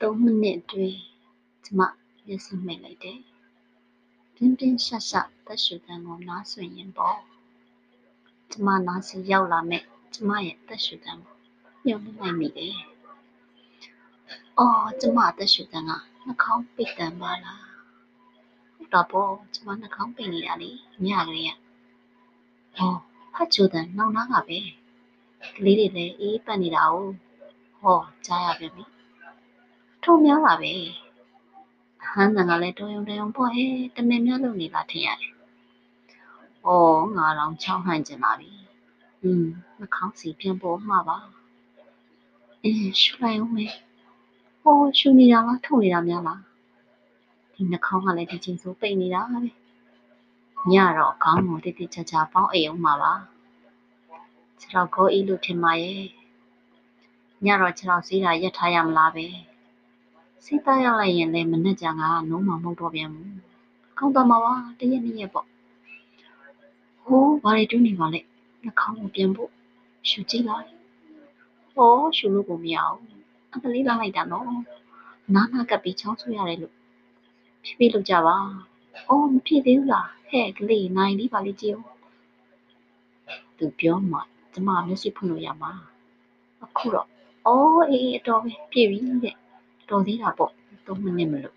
3မိနစ်အတွင်း ကျမ မျက်စိမှိတ်လိုက်တယ်။ပြင်းပြင်းရှက်ရှက်သက်ရှူသံကို နားစွင့်ရင်းပေါ့။ကျမနားဆီရောက်လာမယ့် ကျမရဲ့သက်ရှူသံကို မျှော်လင့်လိုက်မိတယ်။အော် ကျမ အသက်ရှူသံက နှာခေါင်းပိတ်သံပါလား။ဟုတ်တာပေါ့ ကျမ နှာခေါင်းပိတ်နေတာလေ ညကလေးက။အော်ဟတ်ချိုသံနှောင်းနားကပဲ။ကလေးတွေလည်း အေးပတ်နေတာ哦။ဟော ကြားရပြန်ပြီ။ ထုံများပါပဲ။ဟန်းသံကလည်းတော်ရုံတရုံပေါ့ဟဲ့တမင်များလုပ်နေလားထင်ရတယ်။အော်ငါတော့ချောင်းဟန်ကျင်လာပြီ။อืมနှာခေါင်းစီပြန်ပေါ်မှာပါ။အင်းရှူလိုက်အောင်မယ်။ဟောရှူနေတာလားထုံနေတာများလား။ဒီနှာခေါင်းကလည်းဒီချိန်ဆိုပိတ်နေတာပဲ။ညတော့ခေါင်းကိုတိတိကျကျပေါင်းအိမ်အောင်မှာပါ။ခြေတော့ကိုအေးလို့ထင်ပါရဲ့။ညတော့ခြေတော့စီးတာရက်ထားရမလားပဲ။ စီးသားရလိုက်ရင်လည်းမနဲ့ကြငါနုံးမမဟုတ်တော့ပြန်ဘူး။ကောင်းတော့မှာပါတရက်နှစ်ရက်ပေါ့။ဟိုးဘာတွေတူးနေပါလဲ။နှာခေါင်းကိုပြန်ဖို့ရှူကြည့်လိုက်။ဟောရှူလို့ကိုမရဘူး။အကလေးလာလိုက်တာနော်။နားနာကပ်ပြီးချောင်းဆူရတယ်လို့ဖြည်းဖြည်းလုပ်ကြပါ။အော်မဖြစ်သေးဘူးလား။ဟဲ့ကလေးနိုင်လေးပါလေးကြည့်ဦး။သူပြောမှကျမမျက်စိဖွင့်လို့ရမှာ။အခုတော့အော်အေးအတော်ပဲပြည့်ပြီတဲ့။ တော်သေးတာပေါ့။3မိနစ်မလို့